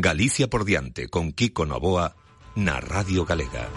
Galicia por diante con Kiko Novoa na Radio Galega.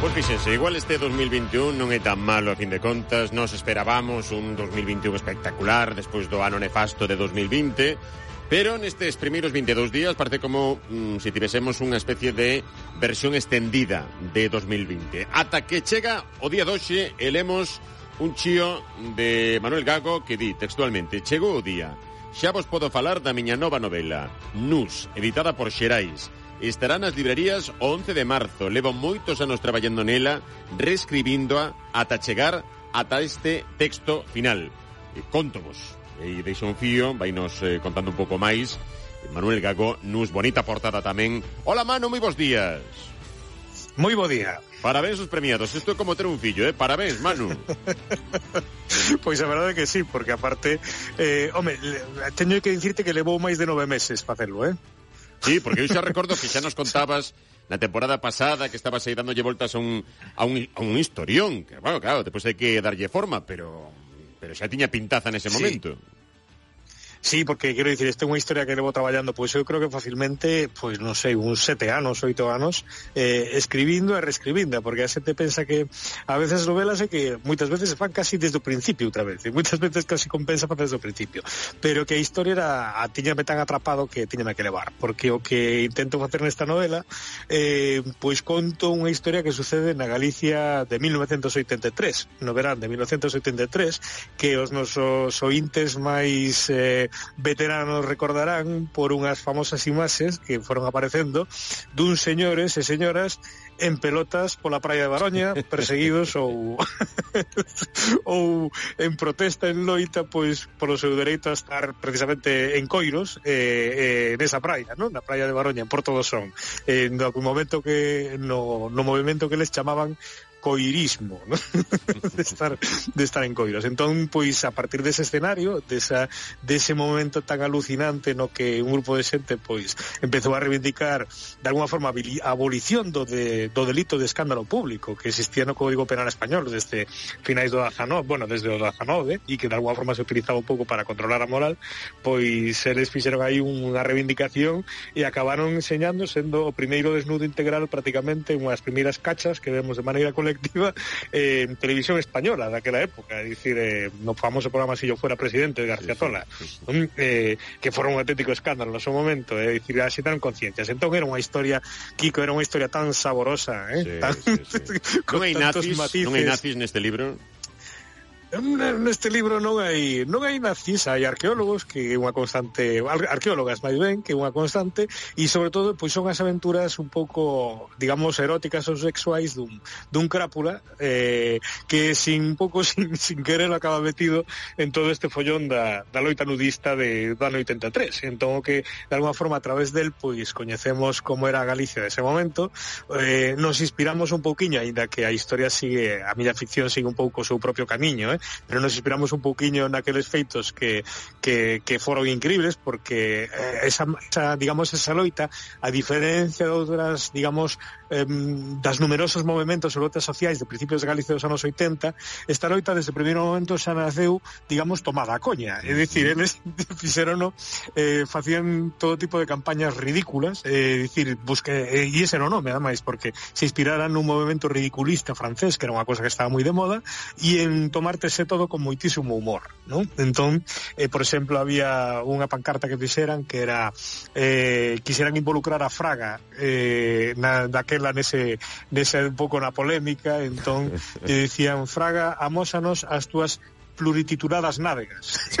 Pois fíxense, igual este 2021 non é tan malo a fin de contas Nos esperábamos un 2021 espectacular despois do ano nefasto de 2020 Pero nestes primeiros 22 días parece como mm, se si tivesemos unha especie de versión estendida de 2020. Ata que chega o día doxe, elemos un chío de Manuel Gago que di textualmente Chegou o día. Xa vos podo falar da miña nova novela, Nus, editada por Xerais. Estará nas librerías o 11 de marzo. Levo moitos anos traballando nela, reescribíndoa ata chegar ata este texto final. Contovos e deixa un fío, vai nos eh, contando un pouco máis. Manuel Gago, nus bonita portada tamén. Hola, Mano, moi bons días. Moi bo día. Parabéns os premiados. Isto é como ter un fillo, eh? Parabéns, Manu. pois a verdade é que sí, porque aparte... Eh, home, teño que dicirte que levou máis de nove meses facelo, eh? Sí, porque eu xa recordo que xa nos contabas na temporada pasada que estabas aí dándolle voltas a un, a un, a un historión. Que, bueno, claro, depois hai que darlle forma, pero pero xa tiña pintaza nese momento. Sí, porque quiero decir, esta é unha historia que levo traballando, pois eu creo que facilmente, pois non sei, uns sete anos, oito anos, eh, escribindo e reescribindo, porque a xente pensa que a veces novelas é que moitas veces fan casi desde o principio outra vez, e moitas veces casi compensa para desde o principio, pero que a historia era, a tiñame tan atrapado que tiñame que levar, porque o que intento facer nesta novela, eh, pois conto unha historia que sucede na Galicia de 1983, no verán de 1983, que os nosos ointes máis... Eh, veteranos recordarán por unhas famosas imaxes que foron aparecendo dun señores e señoras en pelotas pola praia de Baroña perseguidos ou ou en protesta en loita pois polo seu dereito a estar precisamente en Coiros eh, eh, nesa praia, non? Na praia de Baroña, en Porto do Son. Eh, no momento que no, no movimento que les chamaban coirismo, ¿no? de, estar, de estar en coiros. Entón, pois, a partir dese escenario, desa, dese momento tan alucinante no que un grupo de xente, pois, empezou a reivindicar, de alguna forma, a abolición do, de, do delito de escándalo público que existía no Código Penal Español desde finais do 19, bueno, desde o 19, e que de alguna forma se utilizaba un pouco para controlar a moral, pois, eles fixeron aí unha reivindicación e acabaron enseñando sendo o primeiro desnudo integral prácticamente unhas primeiras cachas que vemos de maneira colectiva colectiva eh, en televisión española de aquella época, é dicir, eh, no famoso programa Si yo fuera presidente de García Tola, sí, sí, sí. eh, que foron un auténtico escándalo no seu momento, é eh, dicir, tan conciencias. Entón era unha historia, Kiko, era unha historia tan saborosa, eh, sí, tan, sí, sí. con non hai nazis, matices. Non hai nazis neste libro? neste libro non hai non hai nazis, hai arqueólogos que é unha constante, arqueólogas máis ben que é unha constante e sobre todo pois son as aventuras un pouco digamos eróticas ou sexuais dun, dun crápula eh, que sin un pouco sin, sin querer acaba metido en todo este follón da, da loita nudista de, do ano 83 entón que de alguma forma a través del pois coñecemos como era Galicia dese momento eh, nos inspiramos un pouquiño aínda que a historia sigue a miña ficción sigue un pouco o seu propio camiño eh? pero nos inspiramos un pouquiño naqueles feitos que, que, que foron increíbles porque eh, esa, esa, digamos, esa loita, a diferencia de outras, digamos, eh, das numerosos movimentos e loitas sociais de principios de Galicia dos anos 80, esta loita desde o primeiro momento xa naceu, digamos, tomada a coña. É dicir, eles fixeron, eh, facían todo tipo de campañas ridículas, eh, dicir, busque, eh, e ese era o nome, ademais, porque se inspiraran nun movimento ridiculista francés, que era unha cosa que estaba moi de moda, e en tomarte fese todo con moitísimo humor, non? Entón, eh, por exemplo, había unha pancarta que fixeran que era eh, quixeran involucrar a Fraga eh, na, daquela nese, nese un pouco na polémica, entón, te dicían Fraga, amósanos as túas pluritituladas nádegas.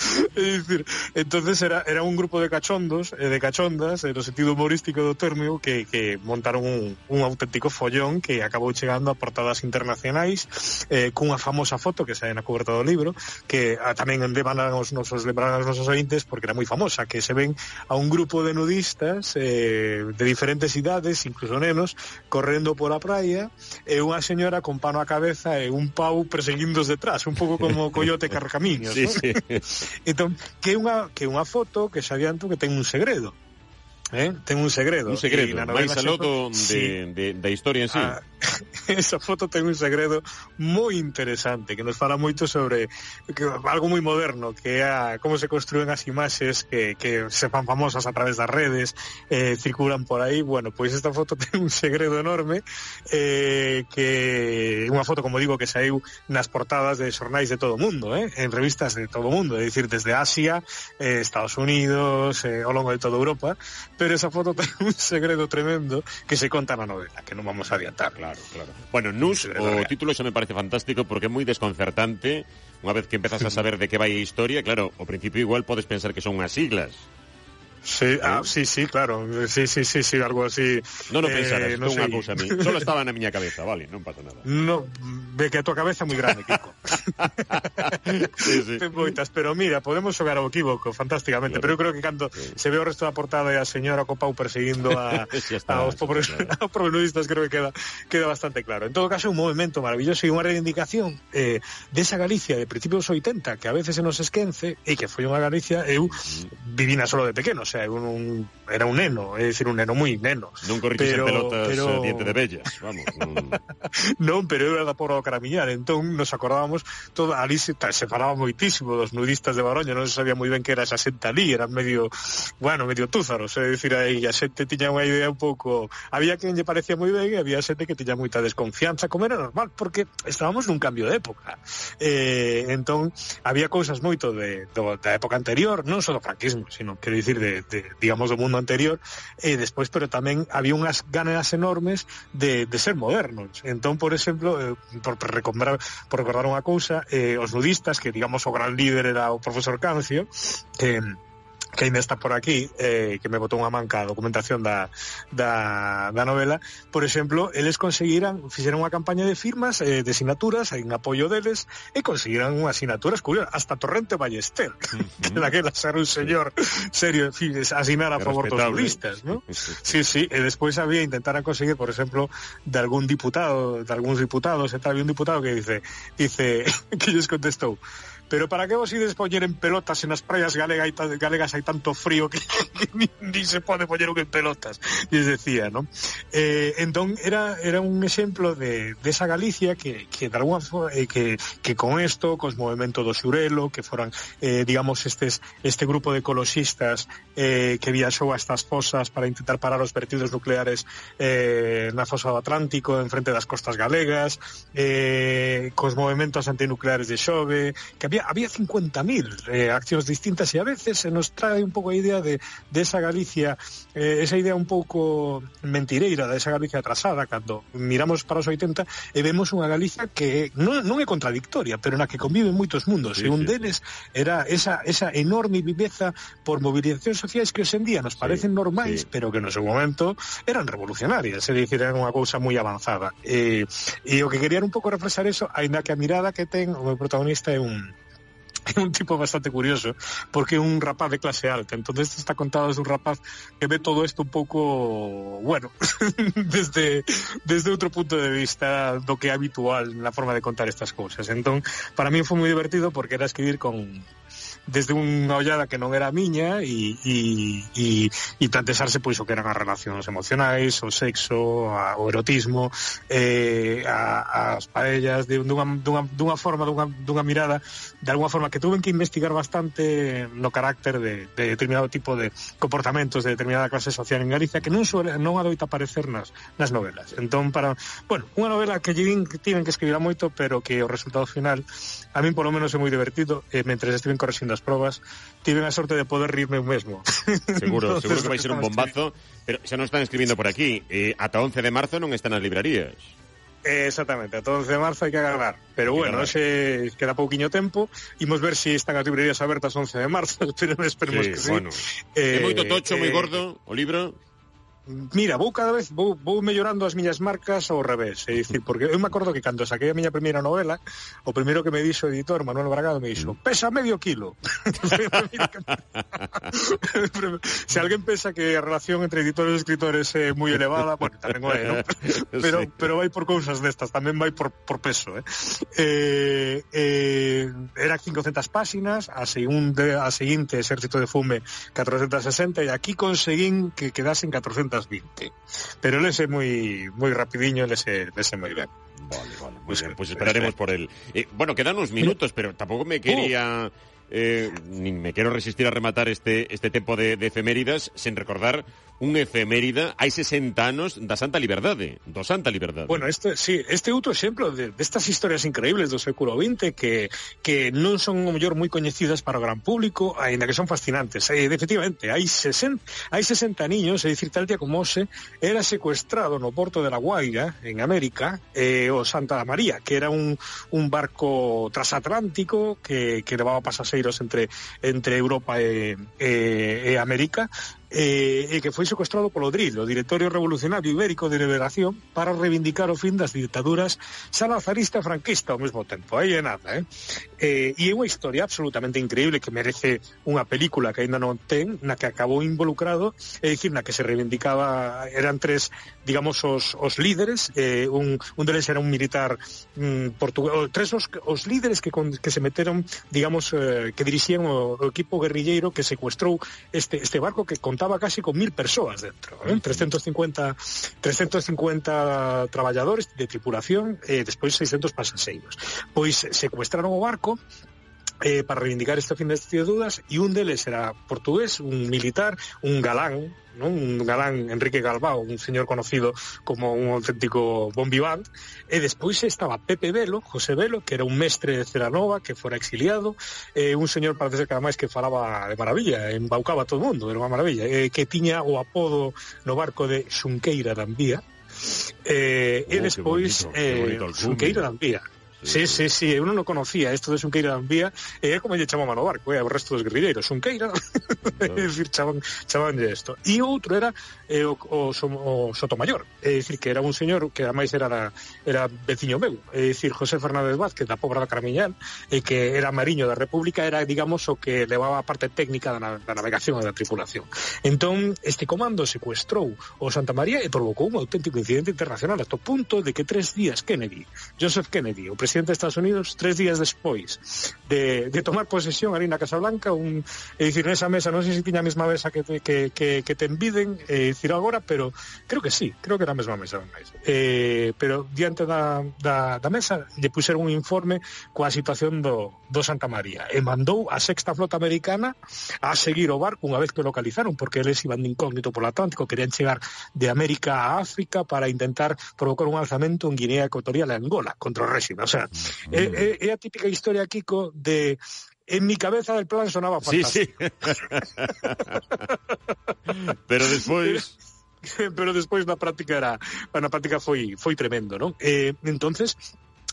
es decir, entonces era, era un grupo de cachondos, eh, de cachondas, en o sentido humorístico do termo, que, que montaron un, un auténtico follón que acabou chegando a portadas internacionais eh, cunha famosa foto que sae na coberta do libro, que a, tamén lembrarán os nosos, lembrarán os nosos ointes porque era moi famosa, que se ven a un grupo de nudistas eh, de diferentes idades, incluso nenos, correndo por a praia, e unha señora con pano a cabeza e un pau perseguindos detrás, un pouco como Coyote Carcamiños. sí, ¿no? sí. entón, que é unha, que unha foto que xa adianto que ten un segredo. Eh? Ten un segredo. Un segredo, máis aló do, de, sí. de, da historia en sí. Ah, esa foto ten un segredo moi interesante que nos fala moito sobre que, algo moi moderno que é a, como se construen as imaxes que, que se fan famosas a través das redes eh, circulan por aí. Bueno, pois esta foto ten un segredo enorme eh, que unha foto, como digo, que saiu nas portadas de xornais de todo o mundo eh, en revistas de todo o mundo, é dicir, desde Asia eh, Estados Unidos eh, ao longo de toda Europa, pero esa foto ten un segredo tremendo que se conta na novela, que non vamos a adiantarla. Claro, claro. Bueno, Nus, o título xa me parece fantástico porque é moi desconcertante. Unha vez que empezas a saber de que vai a historia, claro, ao principio igual podes pensar que son unhas siglas. Sí, ah, sí, sí, claro. Sí, sí, sí, sí, algo así. Non o eh, pensaras, non sei. unha cousa a mí. Solo estaba na miña cabeza, vale, non pasa nada. No, ve que a tua cabeza é moi grande, Kiko. sí, sí. Ten moitas, pero mira, podemos xogar ao equívoco fantásticamente, claro. pero eu creo que cando sí. se ve o resto da portada e a señora Copau perseguindo a, sí, está, aos pobres claro. aos nudistas, creo que queda queda bastante claro. En todo caso, un movimento maravilloso e unha reivindicación eh, desa de Galicia de principios 80, que a veces se nos esquence e que foi unha Galicia, eu mm. vivina solo de pequenos, sea, eu non, era un neno, é dicir, un neno moi neno. Non corriches pero, en pelotas pero... Eh, diente de bellas, vamos. non, non pero eu era por do caramiñar, entón nos acordábamos, todo, ali se, se falaba moitísimo dos nudistas de Baroña, non se sabía moi ben que era esa xente ali, eran medio, bueno, medio túzaros, é dicir, aí a xente tiña unha idea un pouco... Había quen lle parecía moi ben e había xente que tiña moita desconfianza, como era normal, porque estábamos nun cambio de época. Eh, entón, había cousas moito de, do, da época anterior, non só do franquismo, sino, quero dicir, de, de, digamos, do mundo anterior, eh, e despois, pero tamén había unhas ganas enormes de, de ser modernos. Entón, por exemplo, eh, por, por, recordar, por recordar unha cousa, eh, os nudistas, que, digamos, o gran líder era o profesor Cancio, eh, que ainda está por aquí, eh, que me botou unha manca a documentación da, da, da novela, por exemplo, eles conseguiran, fixeron unha campaña de firmas, eh, de sinaturas, en apoio deles, e conseguiran unhas sinaturas curiosas, hasta Torrente Ballester, uh -huh. que daquela ser un señor serio, en fin, asinar a que favor dos turistas, ¿no? sí, sí, e despois había, intentaran conseguir, por exemplo, de algún diputado, de algúns diputados, e tal, había un diputado que dice, dice, que lles contestou, Pero para que vos ides poñer en pelotas en as praias galega hai, galegas hai tanto frío que ni, ni se pode poñer en pelotas, lles decía, non? Eh, entón, era, era un exemplo de, de esa Galicia que, que, de alguna, eh, que, que con esto, cos movimento do Xurelo, que foran, eh, digamos, estes, este grupo de ecologistas eh, que viaxou a estas fosas para intentar parar os vertidos nucleares eh, na fosa do Atlántico, en frente das costas galegas, eh, cos movimentos antinucleares de Xove, que había había, 50.000 eh, acciones distintas y a veces se nos trae un poco la idea de, de esa Galicia, eh, esa idea un pouco mentireira da esa Galicia atrasada cando miramos para os 80 e vemos unha Galicia que non, non é contradictoria, pero na que conviven moitos mundos sí, e un sí. deles era esa, esa enorme viveza por movilizacións sociais que hoxendía nos parecen sí, normais, sí. pero que no seu momento eran revolucionarias, é dicir, eran unha cousa moi avanzada. Eh, e, e o que quería era un pouco refresar eso, aínda que a mirada que ten o meu protagonista é un un tipo bastante curioso porque un rapaz de clase alta. Entonces está contado desde un rapaz que ve todo isto un pouco bueno desde desde outro punto de vista do que habitual na forma de contar estas cousas entón para mí foi moi divertido porque era escribir con desde unha ollada que non era miña e, e, e, e plantexarse pois o que eran as relacións emocionais, o sexo, a, o erotismo, eh, a, as paellas de, dunha, dunha, dunha forma, dunha, dunha mirada, de alguna forma que tuven que investigar bastante no carácter de, de determinado tipo de comportamentos de determinada clase social en Galicia que non suele, non adoita aparecer nas, nas novelas. Entón, para, bueno, unha novela que lle din que escribirá moito, pero que o resultado final a min polo menos é moi divertido eh, mentre estiven correxindo as probas, tiven a sorte de poder rirme eu mesmo. Seguro, Entonces, seguro que vai ser un bombazo, pero xa non están escribindo por aquí, eh, ata 11 de marzo non están as librarías. Eh, exactamente, ata 11 de marzo hai que agarrar Pero que bueno, se ese queda pouquiño tempo Imos ver se si están as librerías abertas 11 de marzo Pero esperemos sí, que sí bueno. eh, É moito tocho, eh, moi gordo o libro mira, vou cada vez vou, vou mellorando as miñas marcas ao revés, é dicir, porque eu me acordo que cando saquei a miña primeira novela, o primeiro que me dixo o editor Manuel Bragado me dixo, mm. "Pesa medio kilo." Se alguén pensa que a relación entre editores e escritores é moi elevada, bueno, tamén o é, ¿no? pero sí. pero vai por cousas destas, tamén vai por, por peso, eh. Eh, eh era 500 páxinas, a seguinte, a seguinte Exército de Fume 460 e aquí conseguín que quedasen 400 20. Pero él es muy, muy rapidiño, él es, muy bien. Vale, vale, muy pues, bien, pues esperaremos por él. Eh, bueno, quedan unos minutos, pero tampoco me quería... eh, me quero resistir a rematar este, este tempo de, de efeméridas sen recordar un efemérida hai 60 anos da Santa Liberdade, do Santa Liberdade. Bueno, este, sí, este outro exemplo de, destas estas historias increíbles do século XX que, que non son o mellor moi coñecidas para o gran público, aínda que son fascinantes. E, efectivamente, hai 60, hai 60 niños, é dicir, tal día como hoxe, era secuestrado no porto de La Guaira, en América, eh, o Santa María, que era un, un barco transatlántico que, que levaba pasase pasaseiros entre, entre Europa e, e, e América, eh, e que foi secuestrado polo DRIL, o Directorio Revolucionario Ibérico de Liberación, para reivindicar o fin das dictaduras salazarista e franquista ao mesmo tempo. Aí é nada, eh? eh e é unha historia absolutamente increíble que merece unha película que aínda non ten, na que acabou involucrado, é dicir, na que se reivindicaba, eran tres, digamos, os, os líderes, eh, un, un deles era un militar mm, portugués, tres os, os líderes que, con, que se meteron, digamos, eh, que dirixían o, o equipo guerrilleiro que secuestrou este, este barco que con contaba casi con mil persoas dentro, eh? 350 350 traballadores de tripulación e eh, despois 600 pasaxeiros. Pois secuestraron o barco eh, para reivindicar este fin de dudas e un deles era portugués, un militar, un galán, non? un galán Enrique Galbao, un señor conocido como un auténtico bombiván, e eh, despois estaba Pepe Velo, José Velo, que era un mestre de Ceranova, que fora exiliado, eh, un señor parece que ademais que falaba de maravilla, embaucaba todo o mundo, era unha maravilla, eh, que tiña o apodo no barco de Xunqueira da eh, oh, e despois bonito, eh, Xunqueira. Da Sí, sí, sí, uno non conocía, isto de Xunqueira da Ambía, e é como lle chamaban ao barco, é eh, o resto dos guerrilleiros, Xunqueira, claro. é dicir, chaman, chamanlle isto. E outro era eh, o, o, o Sotomayor, é dicir, que era un señor que ademais era da, era veciño meu, é dicir, José Fernández Vázquez, da Pobra da Carmiñán, e que era mariño da República, era, digamos, o que levaba a parte técnica da, da navegación e da tripulación. Entón, este comando secuestrou o Santa María e provocou un auténtico incidente internacional, hasta o punto de que tres días Kennedy, Joseph Kennedy, o presidente presidente de Estados Unidos tres días despois de, de tomar posesión ali na Casa Blanca un, é dicir, nesa mesa, non sei se tiña a mesma mesa que, que, que, que te enviden é dicir agora, pero creo que sí creo que era a mesma mesa eh, pero diante da, da, da mesa lle puxeron un informe coa situación do, do Santa María e mandou a sexta flota americana a seguir o barco unha vez que o localizaron porque eles iban de incógnito polo Atlántico querían chegar de América a África para intentar provocar un alzamento en Guinea Ecuatorial e Angola contra o régimen, o sea, mm. é, é, é a típica historia, Kiko, de en mi cabeza el plan sonaba fantástico. Sí, sí. Pero despois pero despois na práctica era na práctica foi foi tremendo, non? Eh, entonces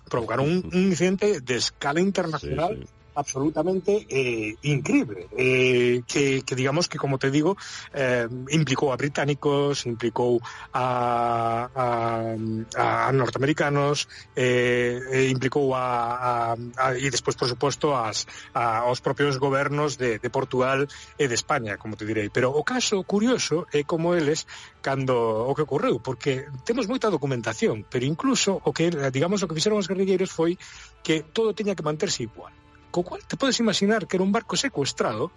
provocaron un, un incidente de escala internacional sí, sí absolutamente eh, increíble, eh, que, que, digamos que, como te digo, eh, implicou a británicos, implicou a, a, a norteamericanos, eh implicou a, a, e despois, por suposto, as, aos propios gobernos de, de Portugal e de España, como te direi. Pero o caso curioso é como eles cando o que ocorreu, porque temos moita documentación, pero incluso o que, digamos, o que fixeron os guerrilleiros foi que todo teña que manterse igual co cual te podes imaginar que era un barco secuestrado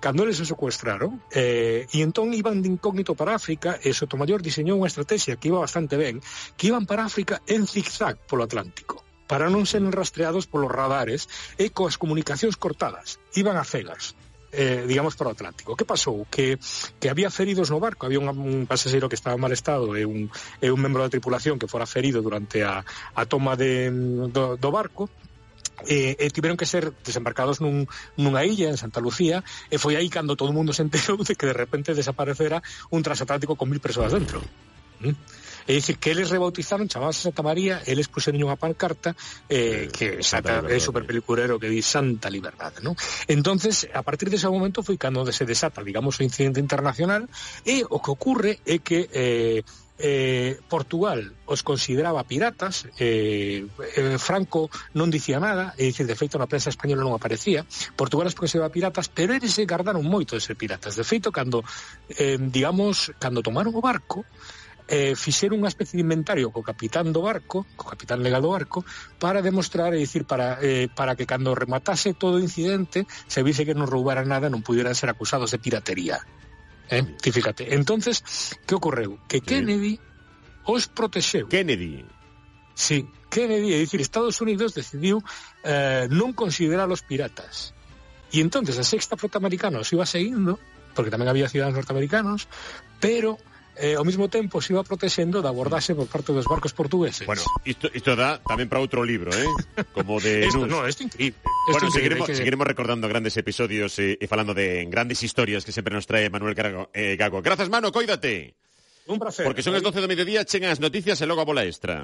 cando eles o secuestraron eh, e entón iban de incógnito para África e Sotomayor diseñou unha estrategia que iba bastante ben que iban para África en zigzag polo Atlántico para non ser rastreados polos radares e coas comunicacións cortadas iban a cegas eh, digamos, para o Atlántico. Que pasou? Que, que había feridos no barco, había un, un pasaxeiro que estaba en mal estado e un, e un membro da tripulación que fora ferido durante a, a toma de, do, do barco, e, e tiveron que ser desembarcados nun, nunha illa en Santa Lucía e foi aí cando todo o mundo se enterou de que de repente desaparecera un transatlántico con mil persoas dentro. Mm? É dicir, que eles rebautizaron, chamábanse Santa María, eles puseron unha pancarta eh, que Santa, é super peliculero que di Santa Liberdade, non? Entonces, a partir dese de momento foi cando se desata, digamos, o incidente internacional e o que ocurre é que eh, eh, Portugal os consideraba piratas, eh, eh, Franco non dicía nada, e dicir, de feito na prensa española non aparecía, Portugal os consideraba piratas, pero eles se gardaron moito de ser piratas. De feito, cando, eh, digamos, cando tomaron o barco, eh, fixeron unha especie de inventario co capitán do barco, co capitán legal do barco, para demostrar, e dicir, para, eh, para que cando rematase todo o incidente se vise que non roubara nada non pudieran ser acusados de piratería. Eh? Fíjate. Entonces, que ocorreu? Que. Kennedy os protexeu. Kennedy. Sí, Kennedy, é dicir, Estados Unidos decidiu eh, non considerar os piratas. E entonces a sexta flota americana os iba seguindo, porque tamén había ciudadanos norteamericanos, pero eh, ao mesmo tempo se iba protexendo da abordaxe por parte dos barcos portugueses. Bueno, isto, isto dá tamén para outro libro, eh? Como de... Esto, no, isto increíble. Bueno, isto seguiremos, que... seguiremos recordando grandes episodios e, e falando de grandes historias que sempre nos trae Manuel Gago. Eh, Gago. Grazas, mano, coídate. Un placer. Porque son as 12 do mediodía, chegan as noticias e logo a bola extra.